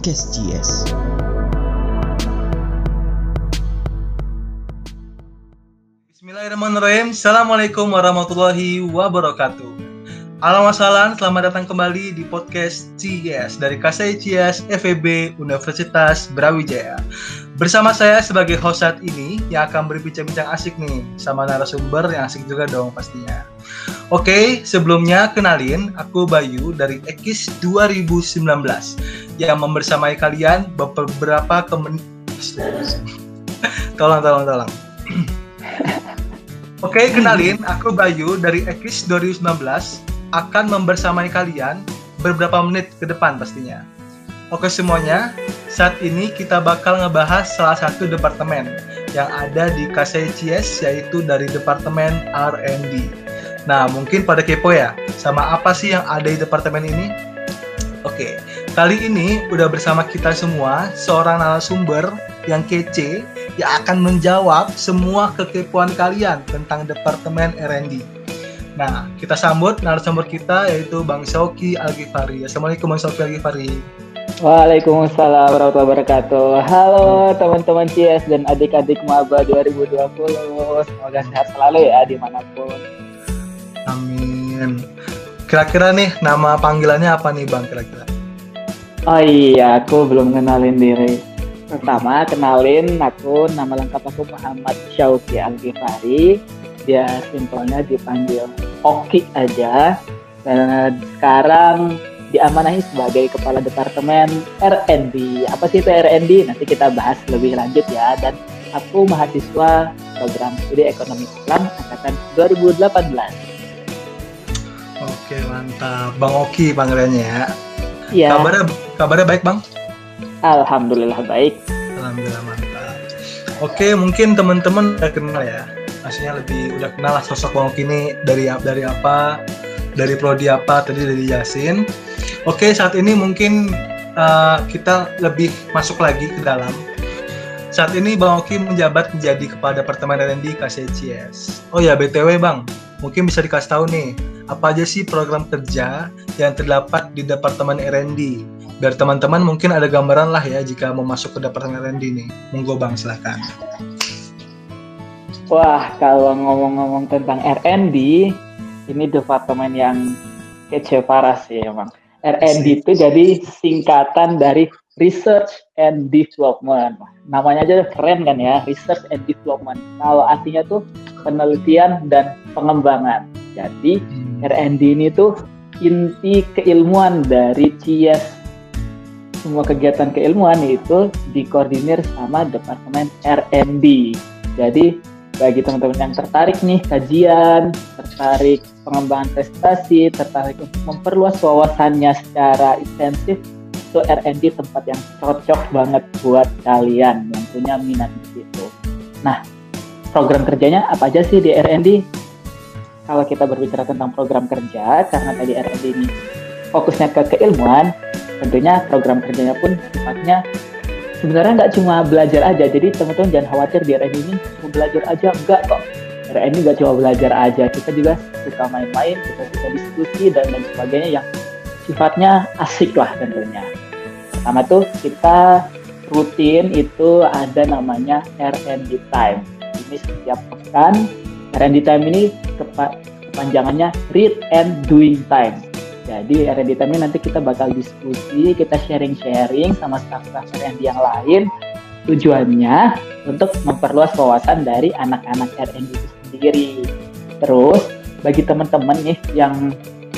podcast GS. Bismillahirrahmanirrahim. Assalamualaikum warahmatullahi wabarakatuh. Halo masalah, selamat datang kembali di podcast CIS dari KSI CIS FEB Universitas Brawijaya. Bersama saya sebagai host saat ini yang akan berbincang-bincang asik nih sama narasumber yang asik juga dong pastinya. Oke, sebelumnya kenalin aku Bayu dari Ekis 2019 yang membersamai kalian beberapa kemen... tolong, tolong, tolong. Oke, kenalin, aku Bayu dari Ekis 2019 akan membersamai kalian beberapa menit ke depan pastinya. Oke semuanya, saat ini kita bakal ngebahas salah satu departemen yang ada di KCCS yaitu dari Departemen R&D. Nah, mungkin pada kepo ya, sama apa sih yang ada di departemen ini? Oke, kali ini udah bersama kita semua seorang narasumber yang kece yang akan menjawab semua kekepoan kalian tentang Departemen R&D. Nah, kita sambut narasumber kita yaitu Bang Shoki Algifari. Assalamualaikum Bang Shoki Algifari. Waalaikumsalam warahmatullahi wabarakatuh. Halo teman-teman CS dan adik-adik maba 2020. Semoga sehat selalu ya di mana pun. Amin. Kira-kira nih nama panggilannya apa nih Bang kira-kira? Oh iya, aku belum kenalin diri. Pertama, kenalin aku, nama lengkap aku Muhammad Syauki Algifari. Dia simpelnya dipanggil Oki aja. Dan sekarang diamanahi sebagai Kepala Departemen R&D. Apa sih itu R&D? Nanti kita bahas lebih lanjut ya. Dan aku mahasiswa program studi ekonomi Islam angkatan 2018. Oke, mantap. Bang Oki panggilannya ya. Iya. Kabarnya kabarnya baik, Bang? Alhamdulillah baik. Alhamdulillah mantap. Oke, mungkin teman-teman udah kenal ya. Maksudnya lebih udah kenal lah sosok Bang Oki ini dari dari apa, dari prodi apa, tadi dari Yasin. Oke, saat ini mungkin uh, kita lebih masuk lagi ke dalam. Saat ini Bang Oki menjabat menjadi Kepala Departemen R&D KCCS. Oh ya, BTW Bang, mungkin bisa dikasih tahu nih, apa aja sih program kerja yang terdapat di Departemen R&D? Biar teman-teman mungkin ada gambaran lah ya jika mau masuk ke Departemen R&D nih. Monggo Bang, silahkan. Wah, kalau ngomong-ngomong tentang R&D, ini departemen yang kece parah sih emang. R&D itu jadi singkatan dari Research and Development. Namanya aja keren kan ya, Research and Development. Kalau artinya tuh penelitian dan pengembangan. Jadi R&D ini tuh inti keilmuan dari CIES. Semua kegiatan keilmuan itu dikoordinir sama Departemen R&D. Jadi bagi teman-teman yang tertarik nih kajian, tertarik pengembangan prestasi, tertarik untuk memperluas wawasannya secara intensif, itu R&D tempat yang cocok banget buat kalian yang punya minat di situ. Nah, program kerjanya apa aja sih di R&D? Kalau kita berbicara tentang program kerja, karena tadi R&D ini fokusnya ke keilmuan, tentunya program kerjanya pun sifatnya sebenarnya nggak cuma belajar aja. Jadi teman-teman jangan khawatir di RN ini cuma belajar aja. Enggak kok. Ini nggak cuma belajar aja. Kita juga suka main-main kita suka diskusi dan lain sebagainya yang sifatnya asik lah tentunya. Pertama tuh kita rutin itu ada namanya R&D time. Ini setiap pekan R&D time ini kepanjangannya read and doing time jadi R&D time nanti kita bakal diskusi, kita sharing-sharing sama staff-staff R&D yang lain. Tujuannya untuk memperluas wawasan dari anak-anak R&D itu sendiri. Terus bagi teman-teman nih yang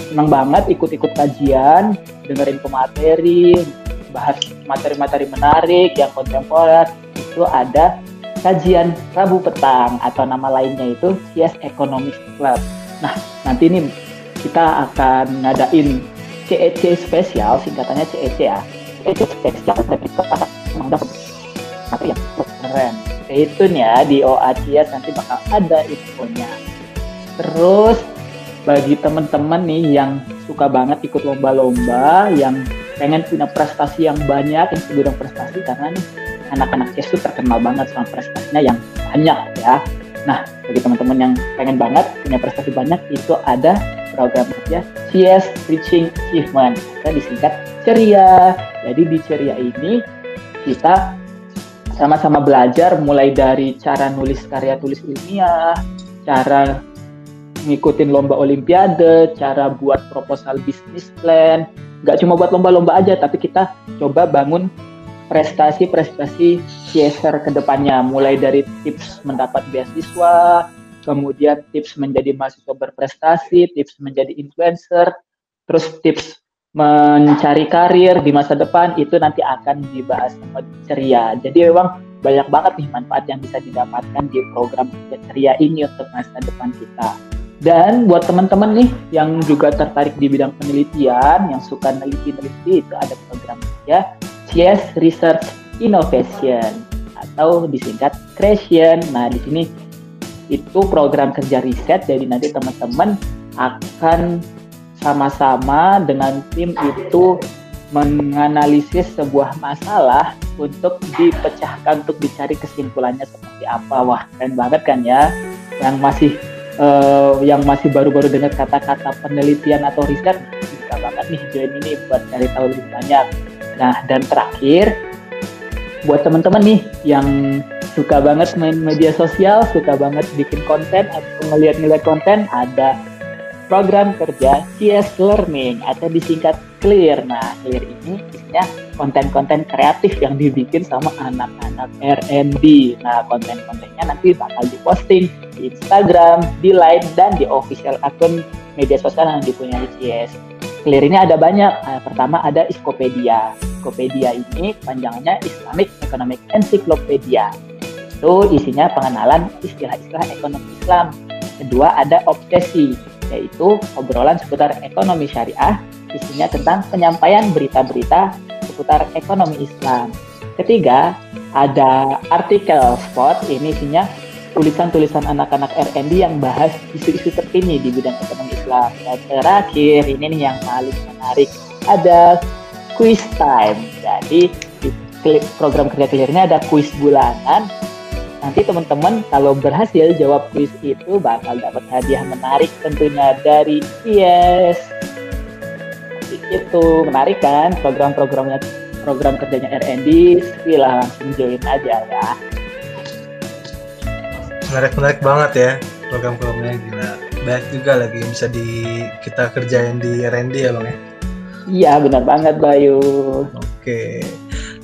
senang banget ikut-ikut kajian, dengerin pemateri, bahas materi-materi menarik yang kontemporer, itu ada kajian Rabu petang atau nama lainnya itu CS Economics Club. Nah, nanti ini kita akan ngadain CEC spesial, singkatannya CEC ya. CEC spesial dan kita dapat apa yang keren. Stay tune ya di OACS nanti bakal ada infonya. Terus bagi teman-teman nih yang suka banget ikut lomba-lomba, yang pengen punya prestasi yang banyak, yang sebidang prestasi karena nih anak-anak CS itu terkenal banget sama prestasinya yang banyak ya. Nah, bagi teman-teman yang pengen banget punya prestasi banyak, itu ada program kerja CS Reaching Achievement atau disingkat Ceria. Jadi di Ceria ini kita sama-sama belajar mulai dari cara nulis karya tulis ilmiah, cara ngikutin lomba olimpiade, cara buat proposal bisnis plan. Gak cuma buat lomba-lomba aja, tapi kita coba bangun prestasi-prestasi CSR ke depannya, mulai dari tips mendapat beasiswa, kemudian tips menjadi mahasiswa berprestasi, tips menjadi influencer, terus tips mencari karir di masa depan itu nanti akan dibahas sama ceria. Jadi memang banyak banget nih manfaat yang bisa didapatkan di program ceria ini untuk masa depan kita. Dan buat teman-teman nih yang juga tertarik di bidang penelitian, yang suka neliti-neliti itu ada program ya CS Research Innovation atau disingkat Creation. Nah, di sini itu program kerja riset jadi nanti teman-teman akan sama-sama dengan tim itu menganalisis sebuah masalah untuk dipecahkan untuk dicari kesimpulannya seperti apa. Wah, keren banget kan ya. Yang masih uh, yang masih baru-baru dengar kata-kata penelitian atau riset bisa banget nih join ini buat cari tahu lebih banyak. Nah, dan terakhir buat teman-teman nih yang suka banget main media sosial, suka banget bikin konten atau ngeliat-ngeliat konten, ada program kerja CS Learning atau disingkat Clear. Nah, Clear ini isinya konten-konten kreatif yang dibikin sama anak-anak R&D. Nah, konten-kontennya nanti bakal diposting di Instagram, di Line, dan di official akun media sosial yang dipunyai CS. Clear ini ada banyak. Nah, pertama ada Iskopedia. Iskopedia ini panjangnya Islamic Economic Encyclopedia. Itu isinya pengenalan istilah-istilah ekonomi Islam. Kedua ada Obsesi, yaitu obrolan seputar ekonomi syariah. Isinya tentang penyampaian berita-berita seputar ekonomi Islam. Ketiga, ada artikel spot, ini isinya tulisan-tulisan anak-anak R&D yang bahas isu-isu terkini di bidang ekonomi Islam. Dan terakhir, ini nih yang paling menarik, ada quiz time. Jadi di program kerja clear ini ada quiz bulanan. Nanti teman-teman kalau berhasil jawab quiz itu bakal dapat hadiah menarik tentunya dari Yes. Itu menarik kan program-programnya program kerjanya R&D, Sila langsung join aja ya menarik menarik banget ya program-programnya gila. Banyak juga lagi yang bisa di kita kerjain di R&D ya bang ya? Iya benar banget Bayu. Oke.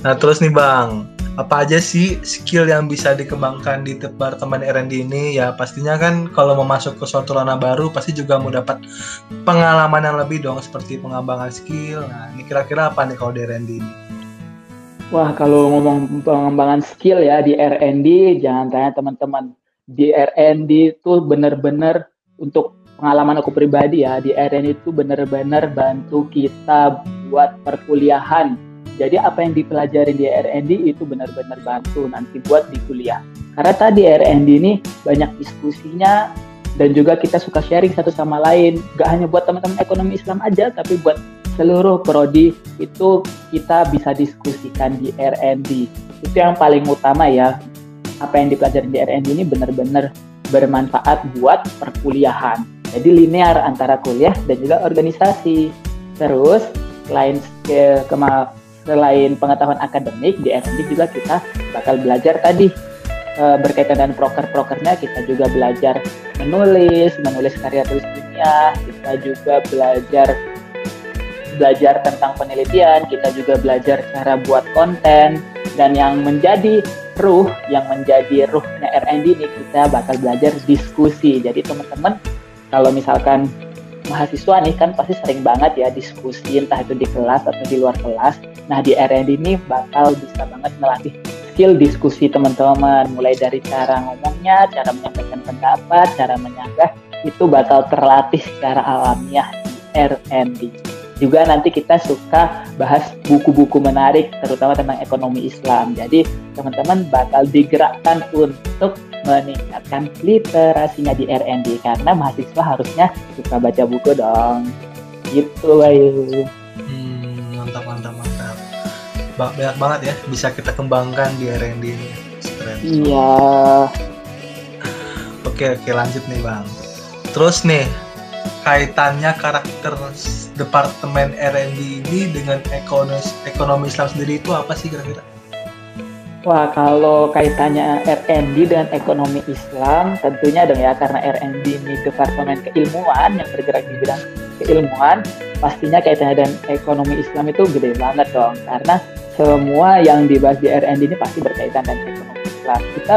Nah terus nih bang. Apa aja sih skill yang bisa dikembangkan di departemen R&D ini? Ya pastinya kan kalau mau masuk ke suatu ranah baru pasti juga mau dapat pengalaman yang lebih dong seperti pengembangan skill. Nah ini kira-kira apa nih kalau di R&D ini? Wah, kalau ngomong pengembangan skill ya di R&D, jangan tanya teman-teman di RN itu benar-benar untuk pengalaman aku pribadi ya di RN itu benar-benar bantu kita buat perkuliahan. Jadi apa yang dipelajari di RND itu benar-benar bantu nanti buat di kuliah. Karena tadi RND ini banyak diskusinya dan juga kita suka sharing satu sama lain. Gak hanya buat teman-teman ekonomi Islam aja, tapi buat seluruh prodi itu kita bisa diskusikan di RND. Itu yang paling utama ya apa yang dipelajari di RND ini benar-benar bermanfaat buat perkuliahan. Jadi linear antara kuliah dan juga organisasi. Terus selain ke, kema, selain pengetahuan akademik di RND juga kita bakal belajar tadi e, berkaitan dengan proker-prokernya kita juga belajar menulis, menulis karya tulis dunia, kita juga belajar belajar tentang penelitian, kita juga belajar cara buat konten dan yang menjadi ruh yang menjadi ruhnya R&D ini kita bakal belajar diskusi. Jadi teman-teman kalau misalkan mahasiswa nih kan pasti sering banget ya diskusi entah itu di kelas atau di luar kelas. Nah di R&D ini bakal bisa banget melatih skill diskusi teman-teman mulai dari cara ngomongnya, cara menyampaikan pendapat, cara menyanggah itu bakal terlatih secara alamiah di R&D juga nanti kita suka bahas buku-buku menarik terutama tentang ekonomi Islam. Jadi teman-teman bakal digerakkan untuk meningkatkan literasinya di RND karena mahasiswa harusnya suka baca buku dong. Gitu Bayu. Hmm, mantap mantap mantap. Banyak banget ya bisa kita kembangkan di RND ini. Iya. Oke oke lanjut nih bang. Terus nih kaitannya karakter departemen R&D ini dengan ekonomi ekonomi Islam sendiri itu apa sih kira-kira? Wah, kalau kaitannya R&D dan ekonomi Islam, tentunya dong ya, karena R&D ini departemen keilmuan yang bergerak di bidang keilmuan, pastinya kaitannya dan ekonomi Islam itu gede banget dong, karena semua yang dibahas di R&D ini pasti berkaitan dengan ekonomi Islam. Kita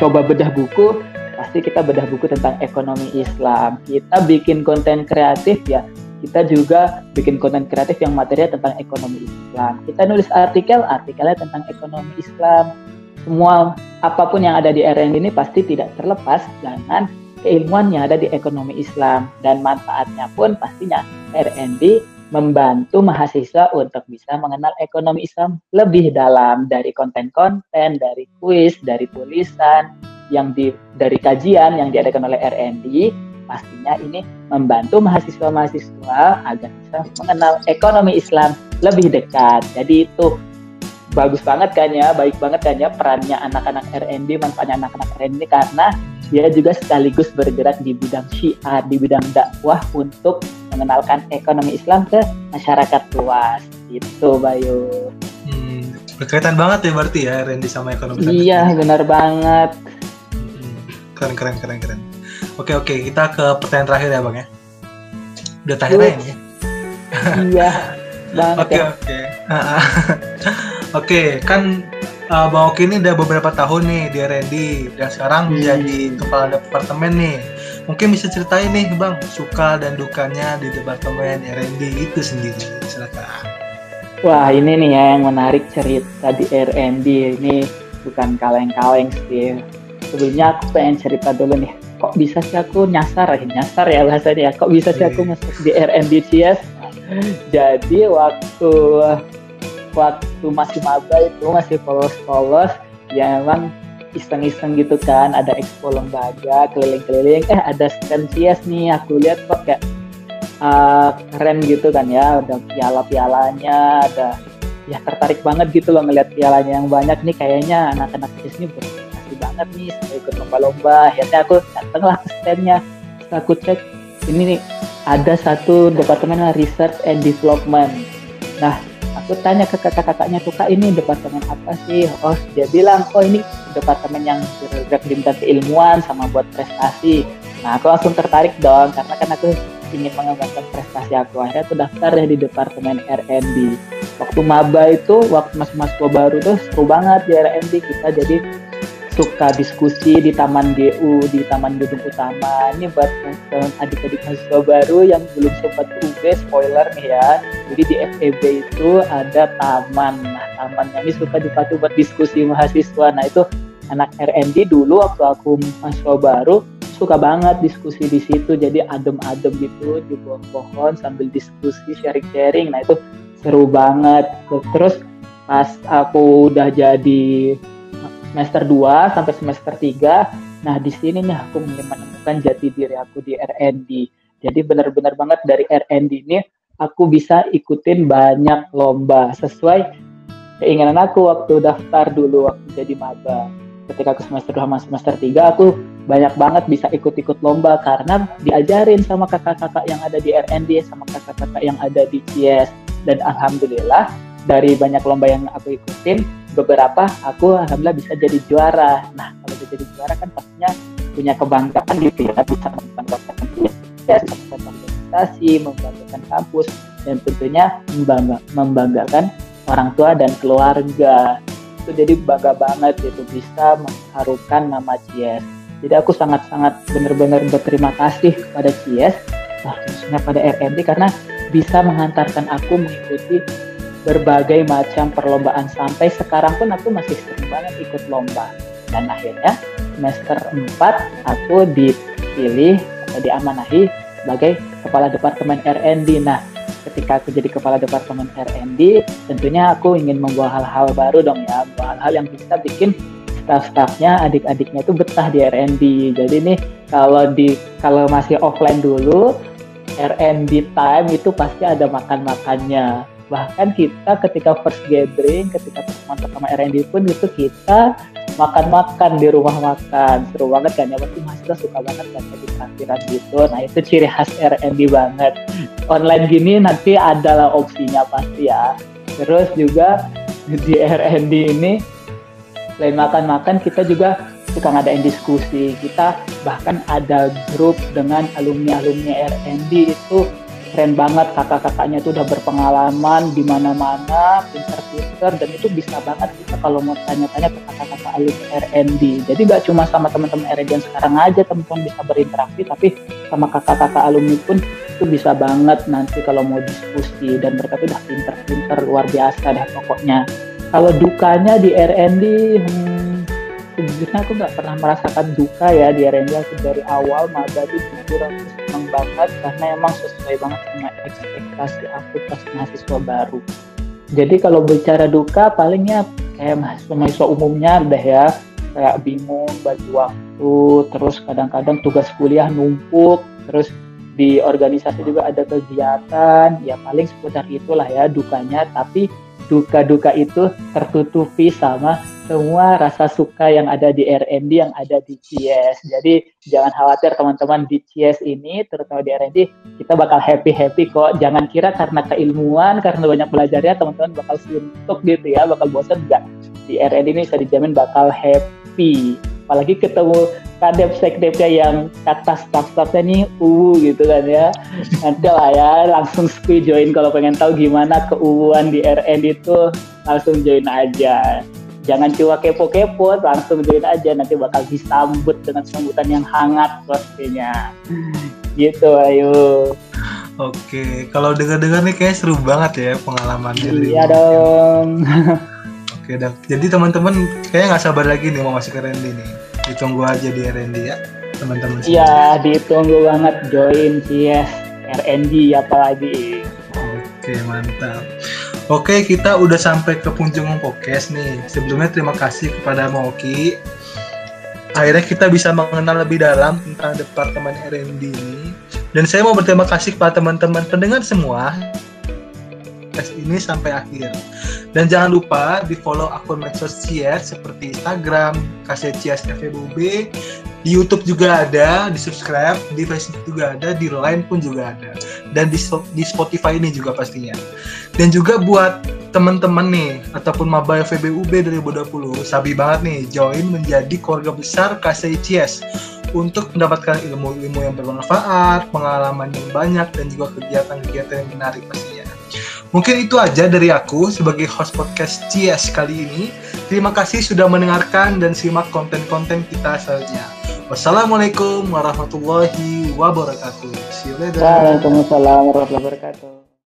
coba bedah buku, pasti kita bedah buku tentang ekonomi Islam. Kita bikin konten kreatif ya, kita juga bikin konten kreatif yang materinya tentang ekonomi Islam. Kita nulis artikel, artikelnya tentang ekonomi Islam. Semua apa pun yang ada di RN ini pasti tidak terlepas dengan keilmuan yang ada di ekonomi Islam dan manfaatnya pun pastinya RND membantu mahasiswa untuk bisa mengenal ekonomi Islam lebih dalam dari konten-konten, dari kuis, dari tulisan yang di dari kajian yang diadakan oleh RND pastinya ini membantu mahasiswa-mahasiswa agar bisa mengenal ekonomi Islam lebih dekat. Jadi itu bagus banget kan ya, baik banget kan ya perannya anak-anak RND, manfaatnya anak-anak RND karena dia juga sekaligus bergerak di bidang syiar, di bidang dakwah untuk mengenalkan ekonomi Islam ke masyarakat luas. Itu Bayu. Hmm, berkaitan banget ya berarti ya RND sama ekonomi Islam. Iya, benar banget. Keren keren keren keren. Oke oke, kita ke pertanyaan terakhir ya bang ya. Udah terakhir ya ini. iya, banget Oke ya. oke. Oke, kan uh, Bang Oki ini udah beberapa tahun nih di R&D dan sekarang Hmm. menjadi kepala departemen nih. Mungkin bisa ceritain nih Bang, suka dan dukanya di departemen R&D itu sendiri. Silakan. Wah ini nih ya yang menarik cerita di R&D ini bukan kaleng-kaleng sih. Sebelumnya aku pengen cerita dulu nih. Kok bisa sih aku nyasar ya? Nyasar ya bahasanya. Ya. Kok bisa sih aku masuk di CS? Jadi waktu waktu masih maba itu masih polos-polos ya emang iseng-iseng gitu kan. Ada expo lembaga keliling-keliling. Eh ada stand CS nih. Aku lihat kok kayak uh, keren gitu kan ya. Ada piala-pialanya ada ya tertarik banget gitu loh ngeliat pialanya yang banyak nih. Kayaknya anak-anak CS ini berprestasi banget nih saya ikut lomba-lomba. Akhirnya aku datanglah ke standnya. Aku cek ini nih ada satu departemen research and development. Nah aku tanya ke kakak-kakaknya tuh kak ini departemen apa sih? Oh dia bilang oh ini departemen yang bergerak di bidang keilmuan sama buat prestasi. Nah aku langsung tertarik dong karena kan aku ingin mengembangkan prestasi aku. Akhirnya aku daftar deh di departemen R&D waktu maba itu waktu masuk mahasiswa baru tuh seru banget di R&D kita. Jadi suka diskusi di taman GU di taman gedung utama. Ini buat adik-adik mahasiswa baru yang belum sempat UB spoiler nih ya. Jadi di FEB itu ada taman. Nah tamannya ini suka dipakai buat diskusi mahasiswa. Nah itu anak R&D dulu waktu aku mahasiswa baru suka banget diskusi di situ. Jadi adem-adem gitu di bawah pohon sambil diskusi sharing-sharing. Nah itu seru banget. Terus pas aku udah jadi semester 2 sampai semester 3 nah di sini nih aku mulai menemukan jati diri aku di R&D jadi benar-benar banget dari R&D ini aku bisa ikutin banyak lomba sesuai keinginan aku waktu daftar dulu waktu jadi maba. Ketika aku semester 2 sama semester 3 aku banyak banget bisa ikut-ikut lomba karena diajarin sama kakak-kakak yang ada di R&D sama kakak-kakak yang ada di CS dan alhamdulillah dari banyak lomba yang aku ikutin beberapa aku alhamdulillah bisa jadi juara. Nah kalau bisa jadi juara kan pastinya punya kebanggaan gitu ya bisa membanggakan membanggakan organisasi membanggakan kampus dan tentunya membangga, membanggakan orang tua dan keluarga. Itu jadi bangga banget itu bisa mengharukan nama CS jadi aku sangat-sangat benar-benar berterima kasih kepada nah, khususnya pada RND karena bisa mengantarkan aku mengikuti berbagai macam perlombaan. Sampai sekarang pun aku masih sering banget ikut lomba. Dan akhirnya semester 4 aku dipilih atau diamanahi sebagai kepala departemen R&D nah ketika aku jadi kepala departemen R&D tentunya aku ingin membawa hal-hal baru dong ya. Hal-hal yang bisa bikin staff-staffnya adik-adiknya itu betah di R&D jadi nih kalau di kalau masih offline dulu R&D time itu pasti ada makan-makannya bahkan kita ketika first gathering ketika pertemuan pertama R&D pun itu kita makan-makan di rumah makan. Seru banget kan? Ya pasti mahasiswa suka banget kan di traktiran gitu. Nah itu ciri khas R&D banget. Online gini nanti adalah opsinya pasti ya. Terus juga di R&D ini selain makan-makan kita juga suka ngadain diskusi. Kita bahkan ada grup dengan alumni-alumni R&D itu keren banget kakak-kakaknya itu udah berpengalaman di mana-mana pinter-pinter dan itu bisa banget kita kalau mau tanya-tanya ke kakak-kakak alumni R&D jadi gak cuma sama teman-teman R&D yang sekarang aja teman-teman bisa berinteraksi tapi sama kakak-kakak alumni pun itu bisa banget nanti kalau mau diskusi. Dan mereka tuh udah pinter-pinter luar biasa deh pokoknya. Kalau dukanya di R&D hmm, sejujurnya aku nggak pernah merasakan duka ya di R&D aku dari awal maga itu jujur aku senang banget karena emang sesuai banget sama ekspektasi aku pas mahasiswa baru. Jadi kalau bicara duka palingnya kayak mahasiswa umumnya deh ya. Kayak bingung bagi waktu terus kadang-kadang tugas kuliah numpuk terus di organisasi juga ada kegiatan. Ya paling seputar itulah ya dukanya. Tapi duka-duka itu tertutupi sama semua rasa suka yang ada di R&D yang ada di CS. Jadi jangan khawatir teman-teman di CS ini terutama di R&D kita bakal happy-happy kok. Jangan kira karena keilmuan, karena banyak belajarnya teman-teman bakal suntuk gitu ya, bakal bosan enggak. Di R&D ini bisa dijamin bakal happy. Apalagi ketemu kadep sekdepnya yang kata staff-staffnya nih uh gitu kan ya. Nanti lah ya langsung squeeze join kalau pengen tahu gimana keuuan di RN itu langsung join aja. Jangan cuma kepo-kepo langsung join aja. Nanti bakal disambut dengan sambutan yang hangat pastinya. Gitu ayo Oke, kalau dengar-dengar nih kayak seru banget ya pengalamannya. Iya dong. Oke, dong. Jadi teman-teman kayak nggak sabar lagi nih mau masuk ke Randy nih. Ditunggu aja di RND ya, teman-teman. Iya, ditunggu banget join sih ya RND apalagi. Oke, mantap. Oke, kita udah sampai ke punjung podcast nih. Sebelumnya terima kasih kepada Moki. Akhirnya kita bisa mengenal lebih dalam tentang Departemen R&D ini. Dan saya mau berterima kasih kepada teman-teman pendengar semua podcast ini sampai akhir. Dan jangan lupa di follow akun medsos CS seperti Instagram, Kasih CS FEBUB, di YouTube juga ada, di subscribe, di Facebook juga ada, di Line pun juga ada, dan di, di Spotify ini juga pastinya. Dan juga buat teman-teman nih ataupun maba FEBUB 2020, sabi banget nih join menjadi keluarga besar KCICS untuk mendapatkan ilmu-ilmu yang bermanfaat, pengalaman yang banyak, dan juga kegiatan-kegiatan yang menarik pastinya. Mungkin itu aja dari aku sebagai host podcast CS kali ini. Terima kasih sudah mendengarkan dan simak konten-konten kita selanjutnya. Wassalamualaikum warahmatullahi wabarakatuh. See you later. Waalaikumsalam warahmatullahi wabarakatuh.